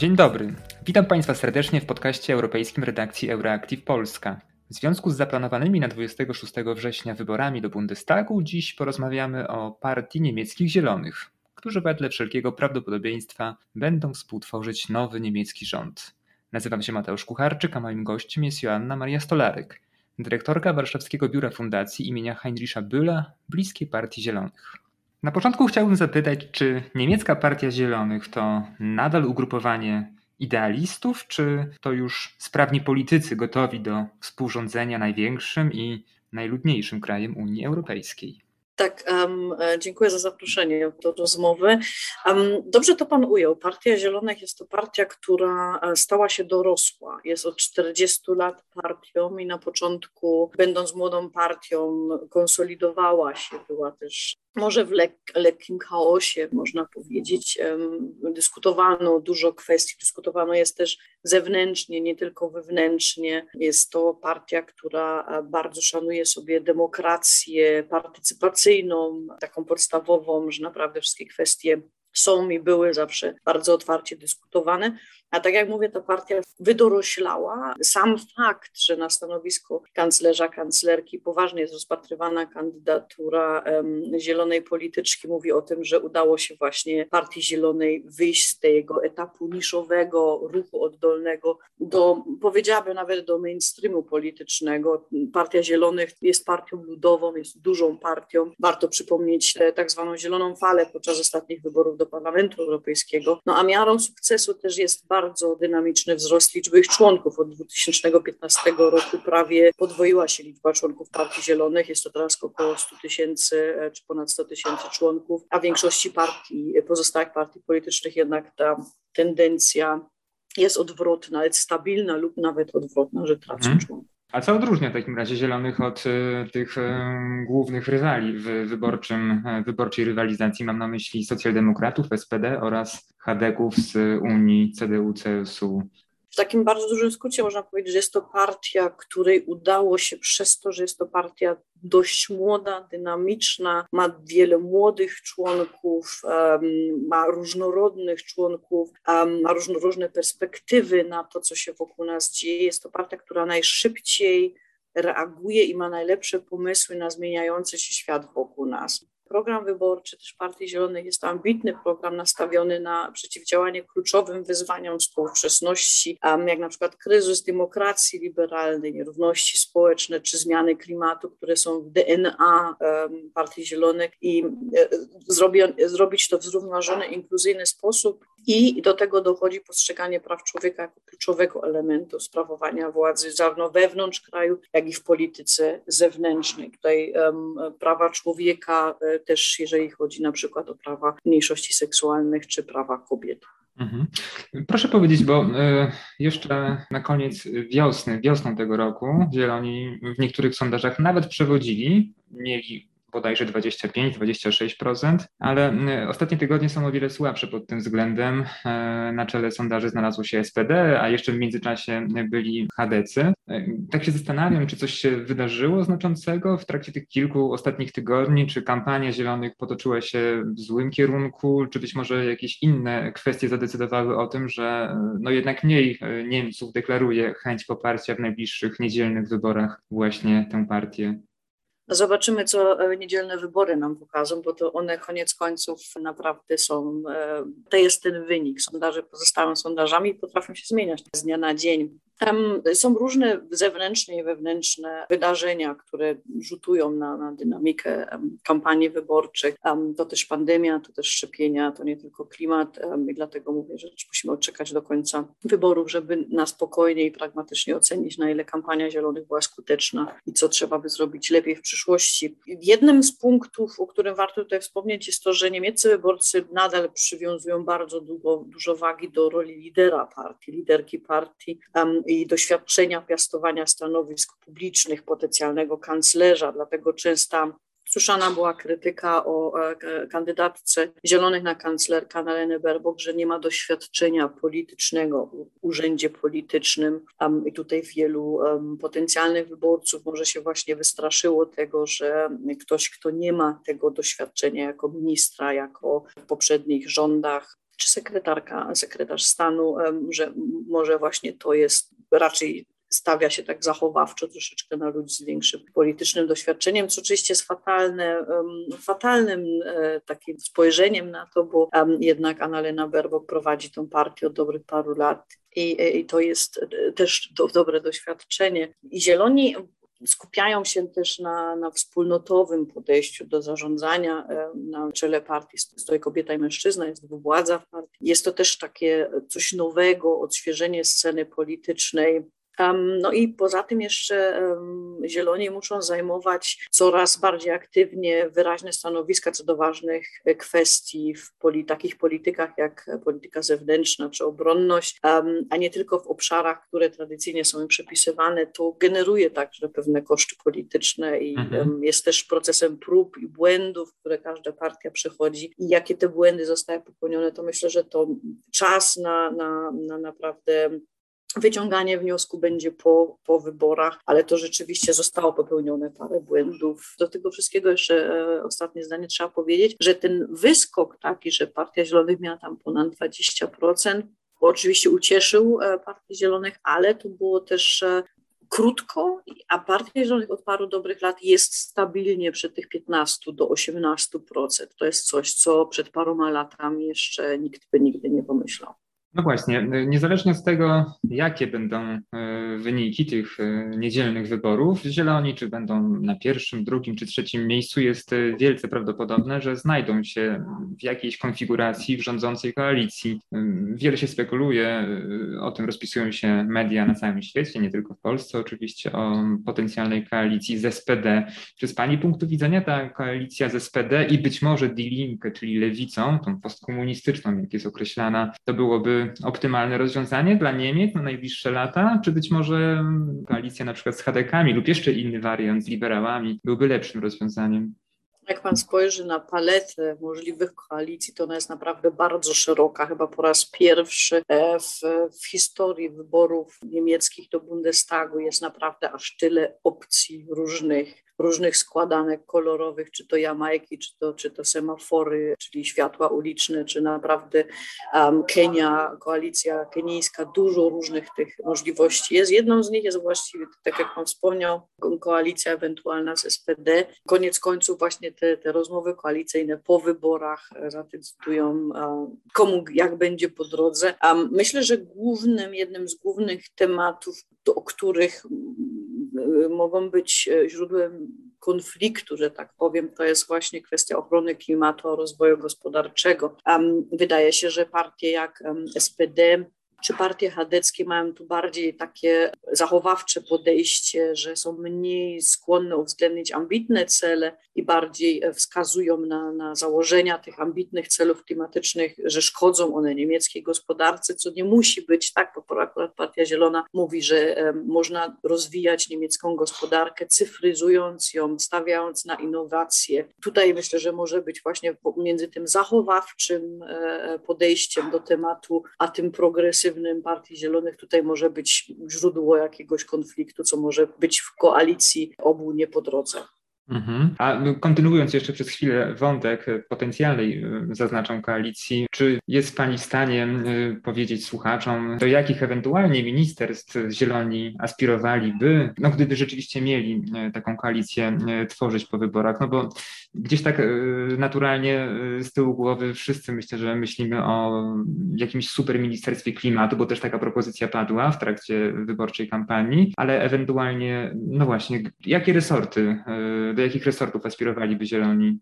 Dzień dobry. Witam Państwa serdecznie w podcaście europejskim redakcji Euroactiv Polska. W związku z zaplanowanymi na 26 września wyborami do Bundestagu, dziś porozmawiamy o partii niemieckich Zielonych, którzy wedle wszelkiego prawdopodobieństwa będą współtworzyć nowy niemiecki rząd. Nazywam się Mateusz Kucharczyk, a moim gościem jest Joanna Maria Stolarek, dyrektorka Warszawskiego Biura Fundacji imienia Heinricha Bühla, bliskiej Partii Zielonych. Na początku chciałbym zapytać, czy niemiecka Partia Zielonych to nadal ugrupowanie idealistów, czy to już sprawni politycy gotowi do współrządzenia największym i najludniejszym krajem Unii Europejskiej? Tak, um, dziękuję za zaproszenie do rozmowy. Um, dobrze to Pan ujął. Partia Zielonych jest to partia, która e, stała się dorosła. Jest od 40 lat partią i na początku, będąc młodą partią, konsolidowała się, była też może w lek lekkim chaosie, można powiedzieć. Dyskutowano dużo kwestii, dyskutowano jest też zewnętrznie, nie tylko wewnętrznie. Jest to partia, która e, bardzo szanuje sobie demokrację partycypacyjną, taką podstawową, że naprawdę wszystkie kwestie są i były zawsze bardzo otwarcie dyskutowane. A tak jak mówię, ta partia wydoroślała. Sam fakt, że na stanowisko kanclerza, kanclerki poważnie jest rozpatrywana kandydatura um, zielonej polityczki, mówi o tym, że udało się właśnie Partii Zielonej wyjść z tego etapu niszowego ruchu oddolnego do, powiedziałabym nawet do mainstreamu politycznego. Partia Zielonych jest partią ludową, jest dużą partią. Warto przypomnieć tak zwaną zieloną falę podczas ostatnich wyborów do Parlamentu Europejskiego. No a miarą sukcesu też jest bardzo dynamiczny wzrost liczby ich członków. Od 2015 roku prawie podwoiła się liczba członków Partii Zielonych. Jest to teraz około 100 tysięcy e, czy ponad 100 tysięcy członków, a w większości partii, pozostałych partii politycznych jednak ta tendencja jest odwrotna, jest stabilna lub nawet odwrotna, że tracą hmm. członków. A co odróżnia w takim razie Zielonych od y, tych y, głównych rywali w wyborczym, y, wyborczej rywalizacji? Mam na myśli socjaldemokratów, SPD oraz Hadeków z Unii CDU-CSU. W takim bardzo dużym skrócie można powiedzieć, że jest to partia, której udało się przez to, że jest to partia dość młoda, dynamiczna, ma wiele młodych członków, ma różnorodnych członków, ma różne perspektywy na to, co się wokół nas dzieje. Jest to partia, która najszybciej reaguje i ma najlepsze pomysły na zmieniający się świat wokół nas program wyborczy też Partii Zielonych. Jest to ambitny program nastawiony na przeciwdziałanie kluczowym wyzwaniom współczesności, jak na przykład kryzys demokracji liberalnej, nierówności społeczne czy zmiany klimatu, które są w DNA Partii Zielonych i e, zrobi, zrobić to w zrównoważony, inkluzyjny sposób i do tego dochodzi postrzeganie praw człowieka jako kluczowego elementu sprawowania władzy zarówno wewnątrz kraju, jak i w polityce zewnętrznej. Tutaj um, prawa człowieka e, też jeżeli chodzi na przykład o prawa mniejszości seksualnych czy prawa kobiet. Mhm. Proszę powiedzieć, bo e, jeszcze na koniec wiosny, wiosną tego roku Zieloni w niektórych sondażach nawet przewodzili, mieli bodajże 25-26%, ale y, ostatnie tygodnie są o wiele słabsze pod tym względem. E, na czele sondaży znalazło się SPD, a jeszcze w międzyczasie byli HDC. E, tak się zastanawiam, czy coś się wydarzyło znaczącego w trakcie tych kilku ostatnich tygodni, czy kampania Zielonych potoczyła się w złym kierunku, czy być może jakieś inne kwestie zadecydowały o tym, że no jednak mniej e, Niemców deklaruje chęć poparcia w najbliższych niedzielnych wyborach właśnie tę partię. Zobaczymy, co e, niedzielne wybory nam pokażą, bo to one koniec końców naprawdę są, e, to jest ten wynik. Sondaże pozostają sondażami i potrafią się zmieniać z dnia na dzień. Tam są różne zewnętrzne i wewnętrzne wydarzenia, które rzutują na, na dynamikę kampanii wyborczych. To też pandemia, to też szczepienia, to nie tylko klimat i dlatego mówię, że musimy odczekać do końca wyborów, żeby na spokojnie i pragmatycznie ocenić, na ile kampania Zielonych była skuteczna i co trzeba by zrobić lepiej w przyszłości. Jednym z punktów, o którym warto tutaj wspomnieć, jest to, że niemieccy wyborcy nadal przywiązują bardzo długo, dużo wagi do roli lidera partii, liderki partii i doświadczenia piastowania stanowisk publicznych potencjalnego kanclerza, dlatego częsta Słyszana była krytyka o e, kandydatce Zielonych na kanclerkę Annaleny Baerbock, że nie ma doświadczenia politycznego w urzędzie politycznym. I tutaj wielu potencjalnych wyborców może się właśnie wystraszyło tego, że ktoś, kto nie ma tego doświadczenia jako ministra, jako w poprzednich rządach, czy sekretarka, sekretarz stanu, że może właśnie to jest raczej stawia się tak zachowawczo troszeczkę na ludzi z większym politycznym doświadczeniem, co oczywiście jest fatalne, fatalnym e, takim spojrzeniem na to, bo jednak Annalena Baerbock prowadzi tą partię od dobrych paru lat i, i to jest e, też do, dobre doświadczenie. I Zieloni skupiają się też na, na wspólnotowym podejściu do zarządzania. E, na czele partii stoi kobieta i mężczyzna, jest władza w partii. Jest to też takie coś nowego, odświeżenie sceny politycznej, no i poza tym jeszcze Zieloni muszą zajmować coraz bardziej aktywnie wyraźne stanowiska co do ważnych kwestii w poli, takich politykach jak polityka zewnętrzna czy obronność, a nie tylko w obszarach, które tradycyjnie są im przepisywane. To generuje także pewne koszty polityczne i mhm. jest też procesem prób i błędów, które każda partia przechodzi i jakie te błędy zostały popełnione, to myślę, że to czas na, na, na naprawdę Wyciąganie wniosku będzie po, po wyborach, ale to rzeczywiście zostało popełnione parę błędów. Do tego wszystkiego jeszcze e, ostatnie zdanie trzeba powiedzieć, że ten wyskok taki, że Partia Zielonych miała tam ponad 20%, oczywiście ucieszył e, Partię Zielonych, ale to było też e, krótko, a Partia Zielonych od paru dobrych lat jest stabilnie przy tych 15 do 18%. To jest coś, co przed paroma latami jeszcze nikt by nigdy nie pomyślał. No właśnie, niezależnie od tego, jakie będą e, wyniki tych e, niedzielnych wyborów, Zieloni czy będą na pierwszym, drugim czy trzecim miejscu, jest wielce prawdopodobne, że znajdą się w jakiejś konfiguracji w rządzącej koalicji. Wiele się spekuluje, o tym rozpisują się media na całym świecie, nie tylko w Polsce oczywiście, o potencjalnej koalicji z SPD. Czy z Pani punktu widzenia ta koalicja z SPD i być może Die Linke, czyli lewicą, tą postkomunistyczną, jak jest określana, to byłoby optymalne rozwiązanie dla Niemiec na najbliższe lata, czy być może koalicja na przykład z HDK-ami lub jeszcze inny wariant z liberałami byłby lepszym rozwiązaniem? Jak pan spojrzy na paletę możliwych koalicji, to ona jest naprawdę bardzo szeroka. Chyba po raz pierwszy e, w, w historii wyborów niemieckich do Bundestagu jest naprawdę aż tyle opcji różnych różnych składanek kolorowych, czy to Jamajki, czy to, czy to semafory, czyli światła uliczne, czy naprawdę um, Kenia, koalicja kenijska, dużo różnych tych możliwości jest. Jedną z nich jest właściwie, tak jak Pan wspomniał, koalicja ewentualna z SPD. Koniec końców właśnie te, te rozmowy koalicyjne po wyborach zadecydują, um, komu jak będzie po drodze. Um, myślę, że głównym, jednym z głównych tematów, o których mogą być e, źródłem konfliktu, że tak powiem, to jest właśnie kwestia ochrony klimatu, rozwoju gospodarczego. Wydaje się, że partie jak SPD czy partie chadeckie mają tu bardziej takie zachowawcze podejście, że są mniej skłonne uwzględnić ambitne cele i bardziej e, wskazują na, na założenia tych ambitnych celów klimatycznych, że szkodzą one niemieckiej gospodarce, co nie musi być tak, bo akurat Partia Zielona mówi, że um, można rozwijać niemiecką gospodarkę, cyfryzując ją, stawiając na innowacje. Tutaj myślę, że może być właśnie między tym zachowawczym e, podejściem do tematu, a tym progresywnym agresywnym Partii Zielonych tutaj może być źródło jakiegoś konfliktu, co może być w koalicji obu nie po drodze. Mhm. A kontynuując jeszcze przez chwilę wątek potencjalnej y, zaznaczam koalicji, czy jest Pani w stanie y, powiedzieć słuchaczom, do jakich ewentualnie ministerstw Zieloni aspirowaliby, no gdyby rzeczywiście mieli y, taką koalicję tworzyć po wyborach, no bo gdzieś tak naturalnie z tyłu głowy wszyscy myślę, że myślimy o jakimś super ministerstwie klimatu, bo też taka propozycja padła w trakcie wyborczej kampanii, ale ewentualnie, no właśnie, jakie resorty do jakich resortów aspirowaliby Zieloni?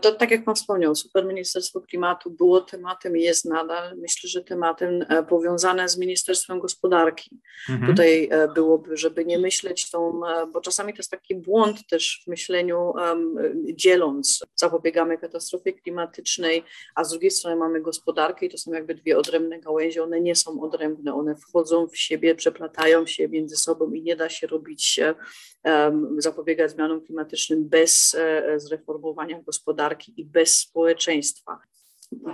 To tak jak Pan wspomniał, Super Ministerstwo Klimatu było tematem i jest nadal, myślę, że tematem e, powiązane z Ministerstwem Gospodarki. Mhm. Tutaj e, byłoby, żeby nie myśleć tą, e, bo czasami to jest taki błąd też w myśleniu, dzieląc, zapobiegamy katastrofie klimatycznej, a z drugiej strony mamy gospodarkę i to są jakby dwie odrębne gałęzie, one nie są odrębne, one wchodzą w siebie, przeplatają się między sobą i nie da się robić, zapobiegać zmianom klimatycznym bez zreformowania gospodarki gospodarki i bez społeczeństwa,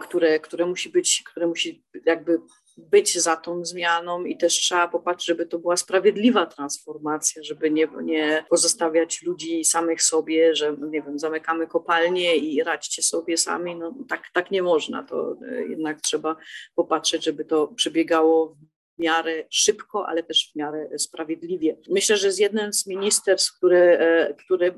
które, które musi być, które musi jakby być za tą zmianą i też trzeba popatrzeć, żeby to była sprawiedliwa transformacja, żeby nie, nie pozostawiać ludzi samych sobie, że nie wiem, zamykamy kopalnie i radźcie sobie sami. No, tak, tak nie można. To e, jednak trzeba popatrzeć, żeby to przebiegało w miarę szybko, ale też w miarę sprawiedliwie. Myślę, że z jednym z ministerstw, które, e, które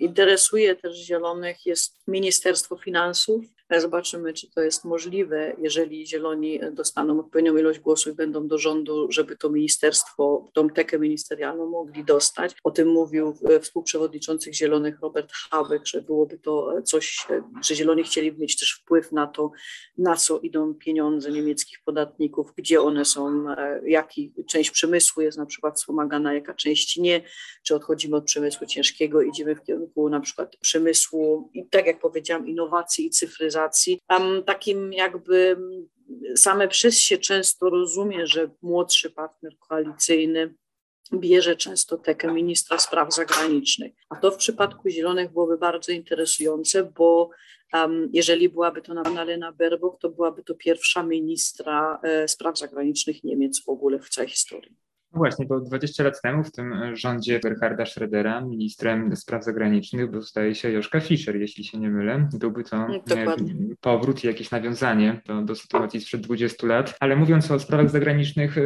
interesuje też Zielonych jest Ministerstwo Finansów Zobaczymy, czy to jest możliwe, jeżeli Zieloni dostaną odpowiednią ilość głosów i będą do rządu, żeby to ministerstwo, tą tekę ministerialną mogli dostać. O tym mówił współprzewodniczący Zielonych Robert Habeck, że byłoby to coś, że Zieloni chcieli mieć też wpływ na to, na co idą pieniądze niemieckich podatników, gdzie one są, jaki część przemysłu jest na przykład wspomagana, jaka część nie, czy odchodzimy od przemysłu ciężkiego, idziemy w kierunku na przykład przemysłu i tak jak powiedziałam, innowacji i cyfryzacji, Tam takim jakby same przez się często rozumie, że młodszy partner koalicyjny bierze często tekę ministra spraw zagranicznych. A to w przypadku Zielonych byłoby bardzo interesujące, bo um, jeżeli byłaby to Annalena Baerbock, to byłaby to pierwsza ministra e, spraw zagranicznych Niemiec w ogóle w całej historii. No właśnie, bo 20 lat temu w tym rządzie Gerharda Schrödera ministrem spraw zagranicznych był, staje się Joszka Fischer, jeśli się nie mylę. Byłby to mm, Dokładnie. powrót i jakieś nawiązanie do, do sytuacji sprzed 20 lat. Ale mówiąc o sprawach zagranicznych,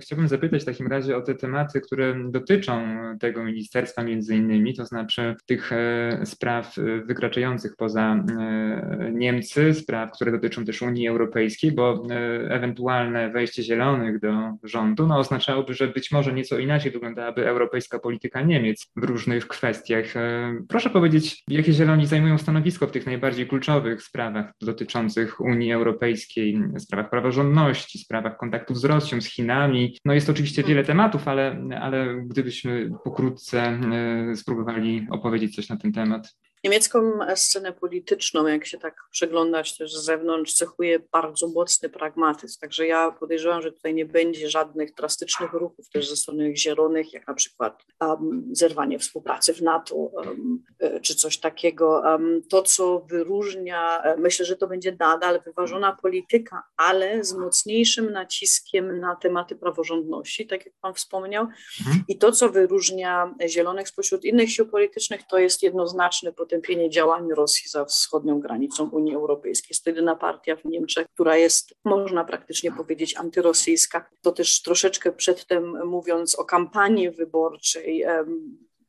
chciałbym zapytać w takim razie o te tematy, które dotyczą tego ministerstwa między innymi, to znaczy tych e, spraw e, wykraczających poza e, Niemcy, spraw, które dotyczą też Unii Europejskiej, bo ewentualne wejście zielonych do rządu no, oznaczałoby, że że być może nieco inaczej wyglądałaby europejska polityka Niemiec w różnych kwestiach. E, proszę powiedzieć, jakie Zieloni zajmują stanowisko w tych najbardziej kluczowych sprawach dotyczących Unii Europejskiej, sprawach praworządności, sprawach kontaktów z Rosją, z Chinami. No jest oczywiście wiele tematów, ale, ale gdybyśmy pokrótce e, spróbowali opowiedzieć coś na ten temat. Niemiecką scenę polityczną, jak się tak przeglądać też z zewnątrz, cechuje bardzo mocny pragmatyzm. Także ja podejrzewam, że tutaj nie będzie żadnych drastycznych ruchów też ze strony zielonych, jak na przykład um, zerwanie współpracy w NATO um, czy coś takiego. Um, to, co wyróżnia, e, myślę, że to będzie nadal wyważona polityka, ale z mocniejszym naciskiem na tematy praworządności, tak jak Pan wspomniał. Mhm. I to, co wyróżnia zielonych spośród innych sił politycznych, to jest jednoznaczny potępienie działań Rosji za wschodnią granicą Unii Europejskiej. Jest to jedyna partia w Niemczech, która jest, można praktycznie powiedzieć, antyrosyjska. To też troszeczkę przedtem mówiąc o kampanii wyborczej,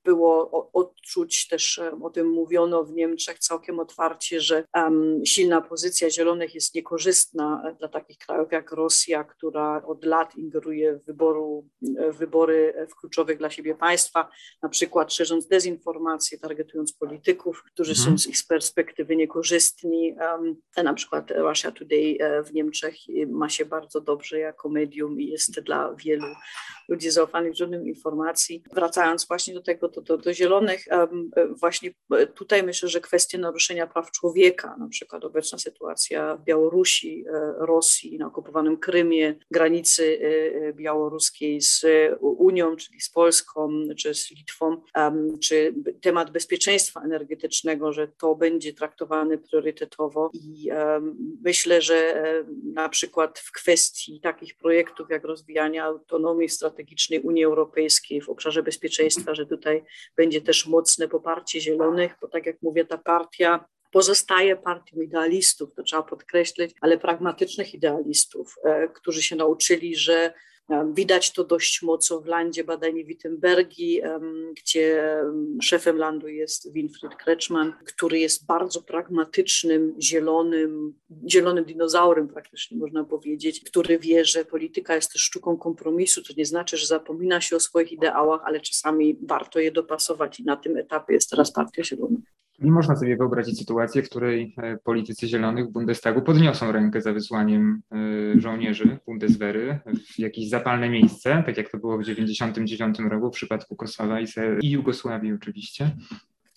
było odczuć, też o tym mówiono w Niemczech całkiem otwarcie, że silna pozycja Zielonych jest niekorzystna dla takich krajów jak Rosja, która od lat ingeruje w, wyboru, w wybory w kluczowych dla siebie państwa, na przykład szerząc dezinformację, targetując polityków, którzy mhm. są z ich perspektywy niekorzystni. Na przykład Russia Today e, w Niemczech ma się bardzo dobrze jako medium i jest dla wielu ludzi zaufanych źródłem informacji. Wracając właśnie do tego, do, do, do zielonych, właśnie e, tutaj myślę, że kwestie naruszenia praw człowieka, na przykład obecna sytuacja w Białorusi, e, Rosji, na okupowanym Krymie, granicy e, białoruskiej z Unią, czyli z Polską, czy z Litwą, czy temat bezpieczeństwa energetycznego, że to będzie traktowane priorytetowo i myślę, że na przykład w kwestii takich projektów jak rozwijanie autonomii strategicznej Unii Europejskiej w obszarze bezpieczeństwa, że tutaj będzie też mocne poparcie zielonych, bo tak jak mówię, ta partia pozostaje partią idealistów, to trzeba podkreślić, ale pragmatycznych idealistów, e, którzy się nauczyli, że Widać to dość mocno w landzie badań Wittenbergi, gdzie szefem landu jest Winfried Kretschmann, który jest bardzo pragmatycznym, zielonym, zielonym dinozaurem praktycznie można powiedzieć, który wie, że polityka jest też sztuką kompromisu, to nie znaczy, że zapomina się o swoich ideałach, ale czasami warto je dopasować i na tym etapie jest teraz Partia Zielona. Nie można sobie wyobrazić sytuacji, w której e, politycy zielonych w Bundestagu podniosą rękę za wysłaniem e, żołnierzy Bundeswehry w jakieś zapalne miejsce, tak jak to było w 1999 roku w przypadku Kosowa i, i Jugosławii oczywiście.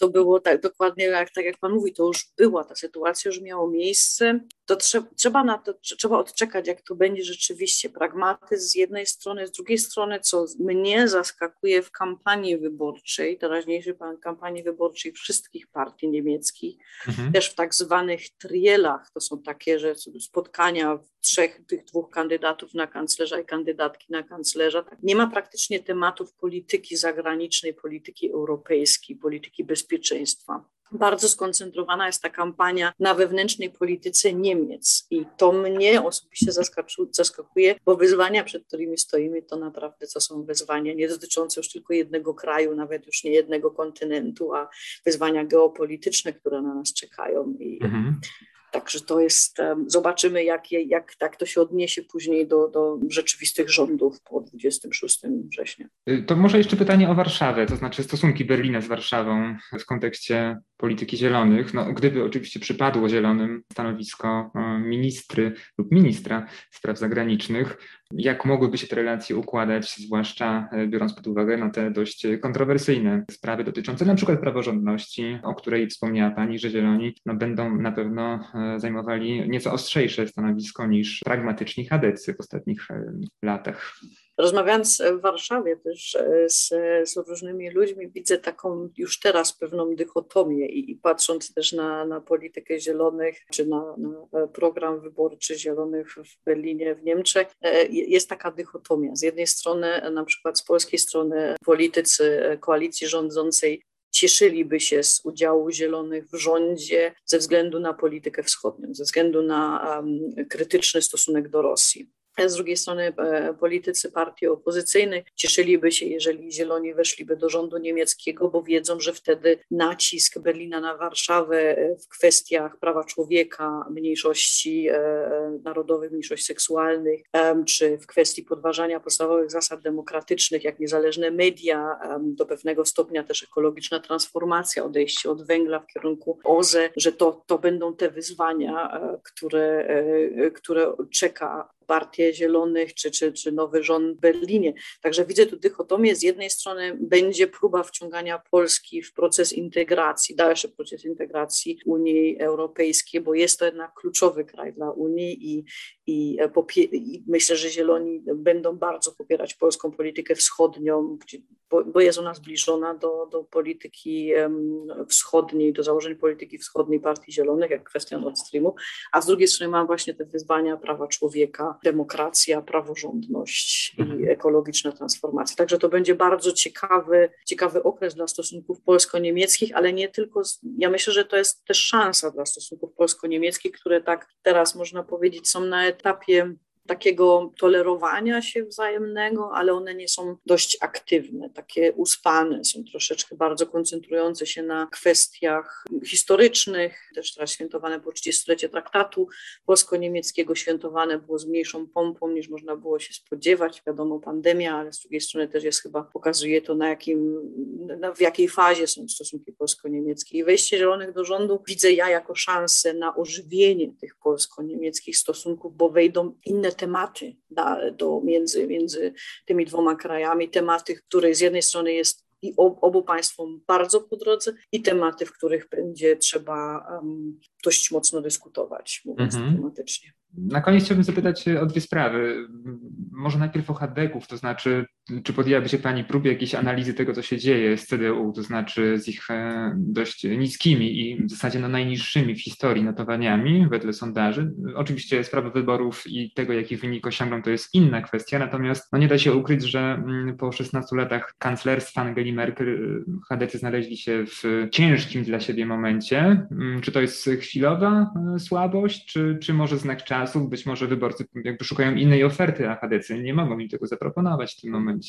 To było tak dokładnie jak, tak jak pan mówi, to już była ta sytuacja, już miało miejsce. To trzeba, trzeba na to, trzeba odczekać, jak to będzie rzeczywiście. Pragmatyzm z jednej strony, z drugiej strony, co mnie zaskakuje w kampanii wyborczej, teraźniejszej kampanii wyborczej wszystkich partii niemieckich, mhm. też w tak zwanych trielach, to są takie, że spotkania trzech, tych dwóch kandydatów na kanclerza i kandydatki na kanclerza. Nie ma praktycznie tematów polityki zagranicznej, polityki europejskiej, polityki bezpieczeństwa bardzo skoncentrowana jest ta kampania na wewnętrznej polityce Niemiec. I to mnie osobiście zaskakuje, bo wyzwania, przed którymi stoimy, to naprawdę to są wyzwania nie dotyczące już tylko jednego kraju, nawet już nie jednego kontynentu, a wyzwania geopolityczne, które na nas czekają. I mhm. Także to jest, zobaczymy, jak, jak tak to się odniesie później do, do rzeczywistych rządów po 26 września. Y, to może jeszcze pytanie o Warszawę, to znaczy stosunki Berlina z Warszawą w kontekście polityki zielonych. No, gdyby oczywiście przypadło zielonym stanowisko ministry lub ministra spraw zagranicznych, jak mogłyby się te relacje układać, zwłaszcza e, biorąc pod uwagę no, te dość kontrowersyjne sprawy dotyczące na przykład praworządności, o której wspomniała Pani, że Zieloni no, będą na pewno e, zajmowali nieco ostrzejsze stanowisko niż pragmatyczni chadecy w ostatnich e, latach. Rozmawiając w Warszawie też e, z, z różnymi ludźmi, widzę taką już teraz pewną dychotomię i, i patrząc też na, na politykę zielonych, czy na, na, program wyborczy zielonych w Berlinie, w Niemczech, e, jest taka dychotomia. Z jednej strony, na przykład z polskiej strony, politycy koalicji rządzącej cieszyliby się z udziału Zielonych w rządzie ze względu na politykę wschodnią, ze względu na um, krytyczny stosunek do Rosji. Z drugiej strony e, politycy partii opozycyjnych cieszyliby się, jeżeli Zieloni weszliby do rządu niemieckiego, bo wiedzą, że wtedy nacisk Berlina na Warszawę e, w kwestiach prawa człowieka, mniejszości e, narodowych, mniejszości seksualnych, czy w kwestii podważania podstawowych zasad demokratycznych, jak niezależne media, do pewnego stopnia też ekologiczna transformacja, odejście od węgla w kierunku OZE, że to, to będą te wyzwania, które, które czeka partię Zielonych czy, czy, czy nowy rząd w Berlinie. Także widzę tu dychotomię. Z jednej strony będzie próba wciągania Polski w proces integracji, dalszy proces integracji Unii Europejskiej, bo jest to jednak kluczowy kraj dla Unii i, i, i myślę, że Zieloni będą bardzo popierać polską politykę wschodnią, bo, bo jest ona zbliżona do, do polityki wschodniej, do założeń polityki wschodniej Partii Zielonych, jak kwestia Nord Streamu, a z drugiej strony mam właśnie te wyzwania prawa człowieka, demokracja, praworządność i mhm. ekologiczna transformacja. Także to będzie bardzo ciekawy, ciekawy okres dla stosunków polsko-niemieckich, ale nie tylko, ja myślę, że to jest też szansa dla stosunków polsko-niemieckich, które tak teraz można powiedzieć są na etapie takiego tolerowania się wzajemnego, ale one nie są dość aktywne, takie uspane, są troszeczkę bardzo koncentrujące się na kwestiach historycznych, też teraz świętowane było 30-lecie traktatu polsko-niemieckiego, świętowane było z mniejszą pompą niż można było się spodziewać, wiadomo pandemia, ale z drugiej strony też jest chyba, pokazuje to na jakim, na, w jakiej fazie są stosunki polsko-niemieckie. I wejście Zielonych do rządu widzę ja jako szansę na ożywienie tych polsko-niemieckich stosunków, bo wejdą inne tematy da, do, między, między tymi dwoma krajami, tematy, które z jednej strony jest i obu państwom bardzo po drodze i tematy, w których będzie trzeba um, dość mocno dyskutować, mówiąc -hmm. dyplomatycznie. Na koniec chciałbym zapytać o dwie sprawy. Może najpierw o hadeków, to znaczy, czy podjęłaby się Pani próby jakiejś analizy tego, co się dzieje z CDU, to znaczy z ich e, dość niskimi i w zasadzie no najniższymi w historii notowaniami wedle sondaży. Oczywiście sprawa wyborów i tego, jaki wynik osiągną, to jest inna kwestia, natomiast no nie da się ukryć, że mm, po 16 latach kanclerstwa Angeli Merkel hadecy znaleźli się w ciężkim dla siebie momencie. Mm, czy to jest chwilowa e, słabość, czy, czy może znak czasów być może wyborcy jakby szukają innej oferty, a HDC nie mogą im tego zaproponować w tym momencie.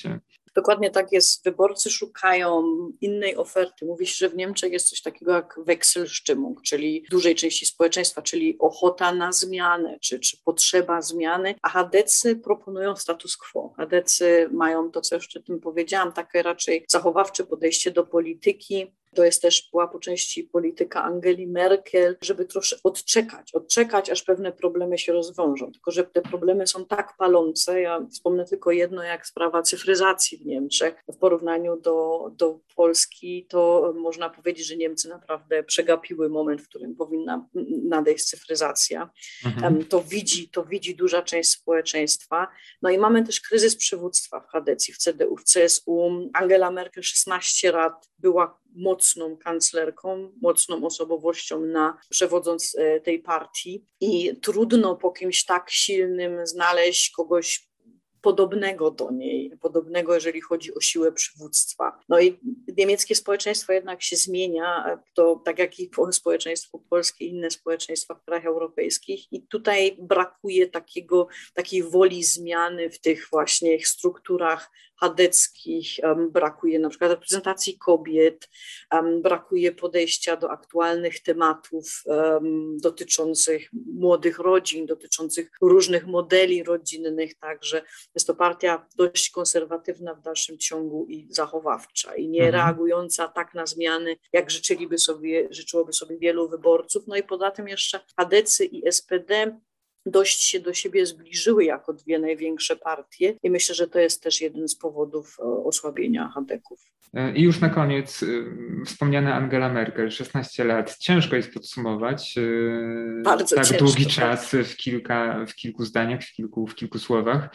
Dokładnie tak jest. Wyborcy szukają innej oferty. Mówi się, że w Niemczech jest coś takiego jak Wechselstimmung, czyli dużej części społeczeństwa, czyli ochota na zmianę, czy, czy potrzeba zmiany, a HDC proponują status quo. HDC mają to, co o tym powiedziałam, takie raczej zachowawcze podejście do polityki, To jest też była po części polityka Angeli Merkel, żeby troszkę odczekać, odczekać, aż pewne problemy się rozwiążą. Tylko, że te problemy są tak palące. Ja wspomnę tylko jedno, jak sprawa cyfryzacji w Niemczech. W porównaniu do, do Polski, to można powiedzieć, że Niemcy naprawdę przegapiły moment, w którym powinna nadejść cyfryzacja. Mhm. To, widzi, to widzi duża część społeczeństwa. No i mamy też kryzys przywództwa w Hadecji, w CDU, w CSU. Angela Merkel 16 lat była mocną kanclerką, mocną osobowością na przewodząc e, tej partii i trudno po kimś tak silnym znaleźć kogoś podobnego do niej, podobnego, jeżeli chodzi o siłę przywództwa. No i niemieckie społeczeństwo jednak się zmienia, to tak jak i społeczeństwo polskie, inne społeczeństwa w krajach europejskich i tutaj brakuje takiego, takiej woli zmiany w tych właśnie strukturach chadeckich, brakuje na przykład reprezentacji kobiet, brakuje podejścia do aktualnych tematów dotyczących młodych rodzin, dotyczących różnych modeli rodzinnych, także jest to partia dość konserwatywna w dalszym ciągu i zachowawcza i nie mhm. reagująca tak na zmiany, jak życzyliby sobie, życzyłoby sobie wielu wyborców. No i poza tym jeszcze Hadecy i SPD dość się do siebie zbliżyły jako dwie największe partie i myślę, że to jest też jeden z powodów e, osłabienia Hadeków. E, I już na koniec e, wspomniana Angela Merkel, 16 lat. Ciężko jest podsumować Bardzo tak ciężko, długi czas w, kilka, w kilku zdaniach, w kilku, w kilku słowach,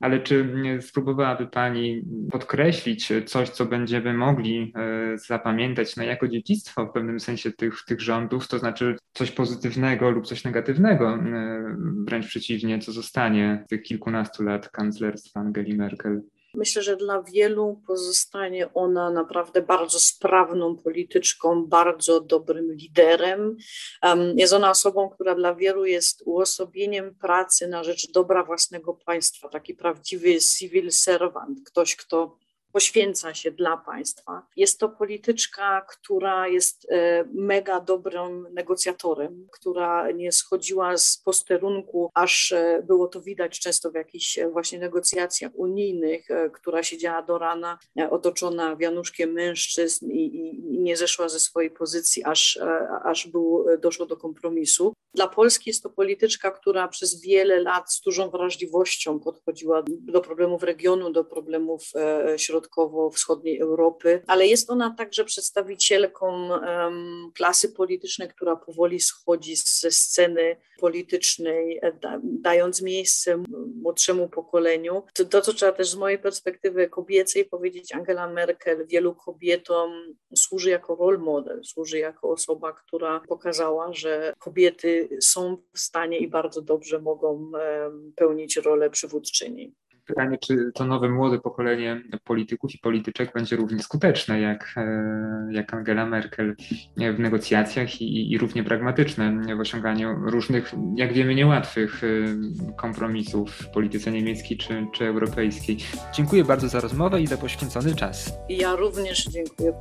ale czy spróbowałaby Pani podkreślić coś, co będziemy mogli zapamiętać no, jako dziedzictwo w pewnym sensie tych, tych rządów, to znaczy coś pozytywnego lub coś negatywnego wręcz przeciwnie, co zostanie tych kilkunastu lat kanclerstwa Angeli Merkel? Myślę, że dla wielu pozostanie ona naprawdę bardzo sprawną polityczką, bardzo dobrym liderem. Jest ona osobą, która dla wielu jest uosobieniem pracy na rzecz dobra własnego państwa, taki prawdziwy civil servant, ktoś, kto poświęca się dla państwa. Jest to polityczka, która jest e, mega dobrym negocjatorem, która nie schodziła z posterunku, aż e, było to widać często w jakichś e, właśnie negocjacjach unijnych, która siedziała do rana otoczona wianuszkiem mężczyzn i, i nie zeszła ze swojej pozycji, aż, aż było, doszło do kompromisu. Dla Polski jest to polityczka, która przez wiele lat z dużą wrażliwością podchodziła do problemów regionu, do problemów środkowych środkowo-wschodniej Europy, ale jest ona także przedstawicielką klasy politycznej, która powoli schodzi ze sceny politycznej, e, dając miejsce młodszemu pokoleniu. To, to, co trzeba też z mojej perspektywy kobiecej powiedzieć, Angela Merkel wielu kobietom służy jako role model, służy jako osoba, która pokazała, że kobiety są w stanie i bardzo dobrze mogą pełnić rolę przywódczyni. Pytanie, czy to nowe, młode pokolenie polityków i polityczek będzie równie skuteczne jak, e, jak Angela Merkel w negocjacjach i, i równie pragmatyczne w osiąganiu różnych, jak wiemy, niełatwych e, kompromisów w polityce niemieckiej czy, czy europejskiej. Dziękuję bardzo za rozmowę i za poświęcony czas. Ja również dziękuję.